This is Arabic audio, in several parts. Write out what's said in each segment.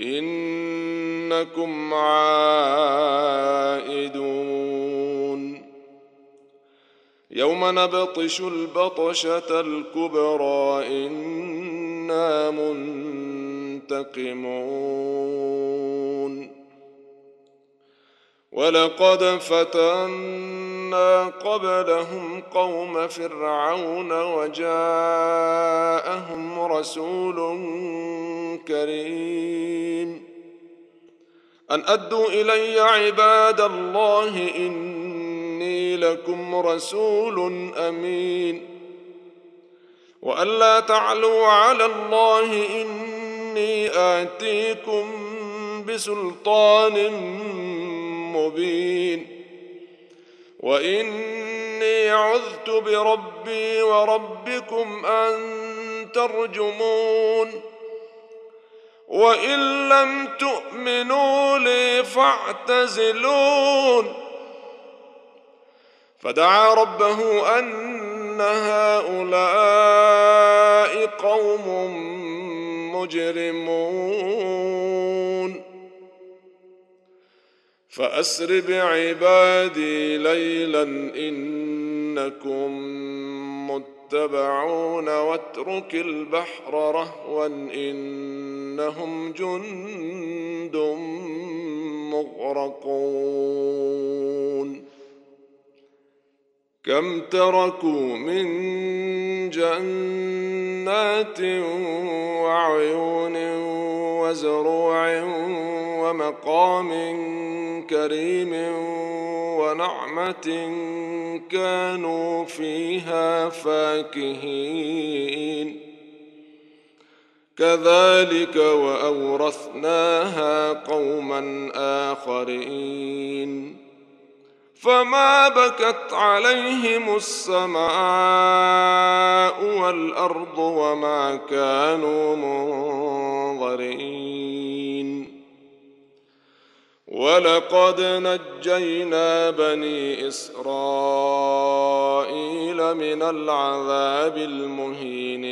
إنكم عائدون. يوم نبطش البطشة الكبرى إنا منتقمون. ولقد فتنا قبلهم قوم فرعون وجاءهم رسول كريم أن أدوا إلي عباد الله إني لكم رسول أمين. والا تعلوا على الله إني آتيكم بسلطان مبين. وإني عذت بربي وربكم أن ترجمون. وإن لم تؤمنوا لي فاعتزلون. فدعا ربه أن هؤلاء قوم مجرمون. فأسر بعبادي ليلا إنكم متبعون واترك البحر رهوا إنهم جند مغرقون. كم تركوا من جنات وعيون وزروع ومقام كريم ونعمة كانوا فيها فاكهين. كذلك وأورثناها قوما آخرين. فما بكت عليهم السماء والأرض وما كانوا منظرين. ولقد نجينا بني إسرائيل من العذاب المهين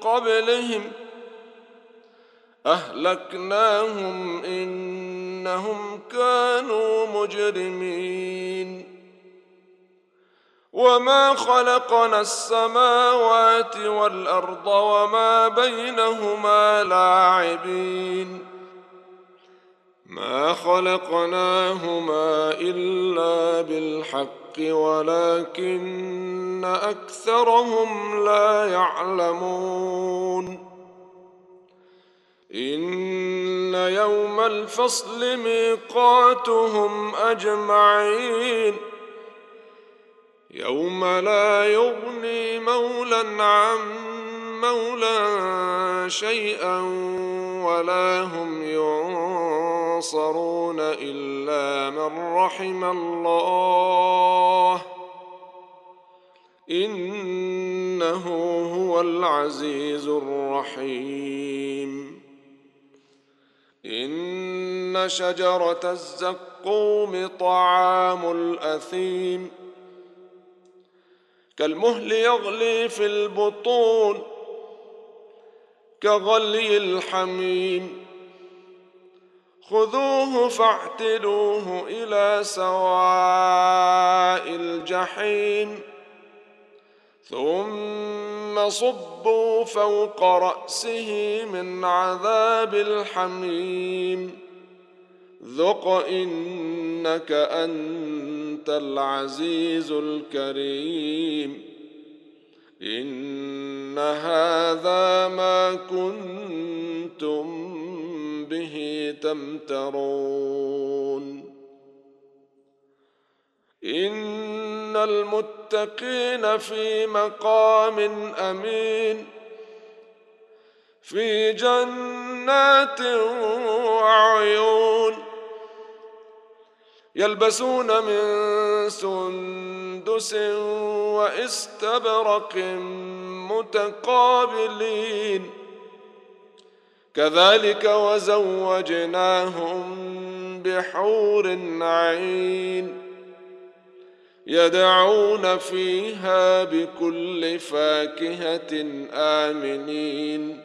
قبلهم أهلكناهم إنهم كانوا مجرمين وما خلقنا السماوات والأرض وما بينهما لاعبين ما خلقناهما إلا بالحق ولكن أكثرهم لا يعلمون. إن يوم الفصل ميقاتهم أجمعين. يوم لا يغني مولى عن مولى شيئا ولا هم ينصرون إلا من رحم الله إنه هو العزيز الرحيم. إن شجرة الزقوم طعام الأثيم. كالمهل يغلي في البطون كغلي الحميم. خذوه فاعتلوه إلى سواء الجحيم. ثم صبوا فوق رأسه من عذاب الحميم. ذق إنك أنت العزيز الكريم. إن هذا ما كنتم به تمترون إن المتقين في مقام أمين. في جنات وعيون. يلبسون من سندس وإستبرق متقابلين. كذلك وزوجناهم بحور عين يدعون فيها بكل فاكهة آمنين.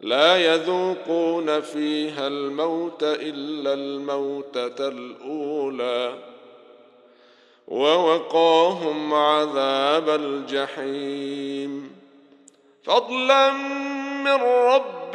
لا يذوقون فيها الموت إلا الموتة الأولى ووقاهم عذاب الجحيم. فضلا من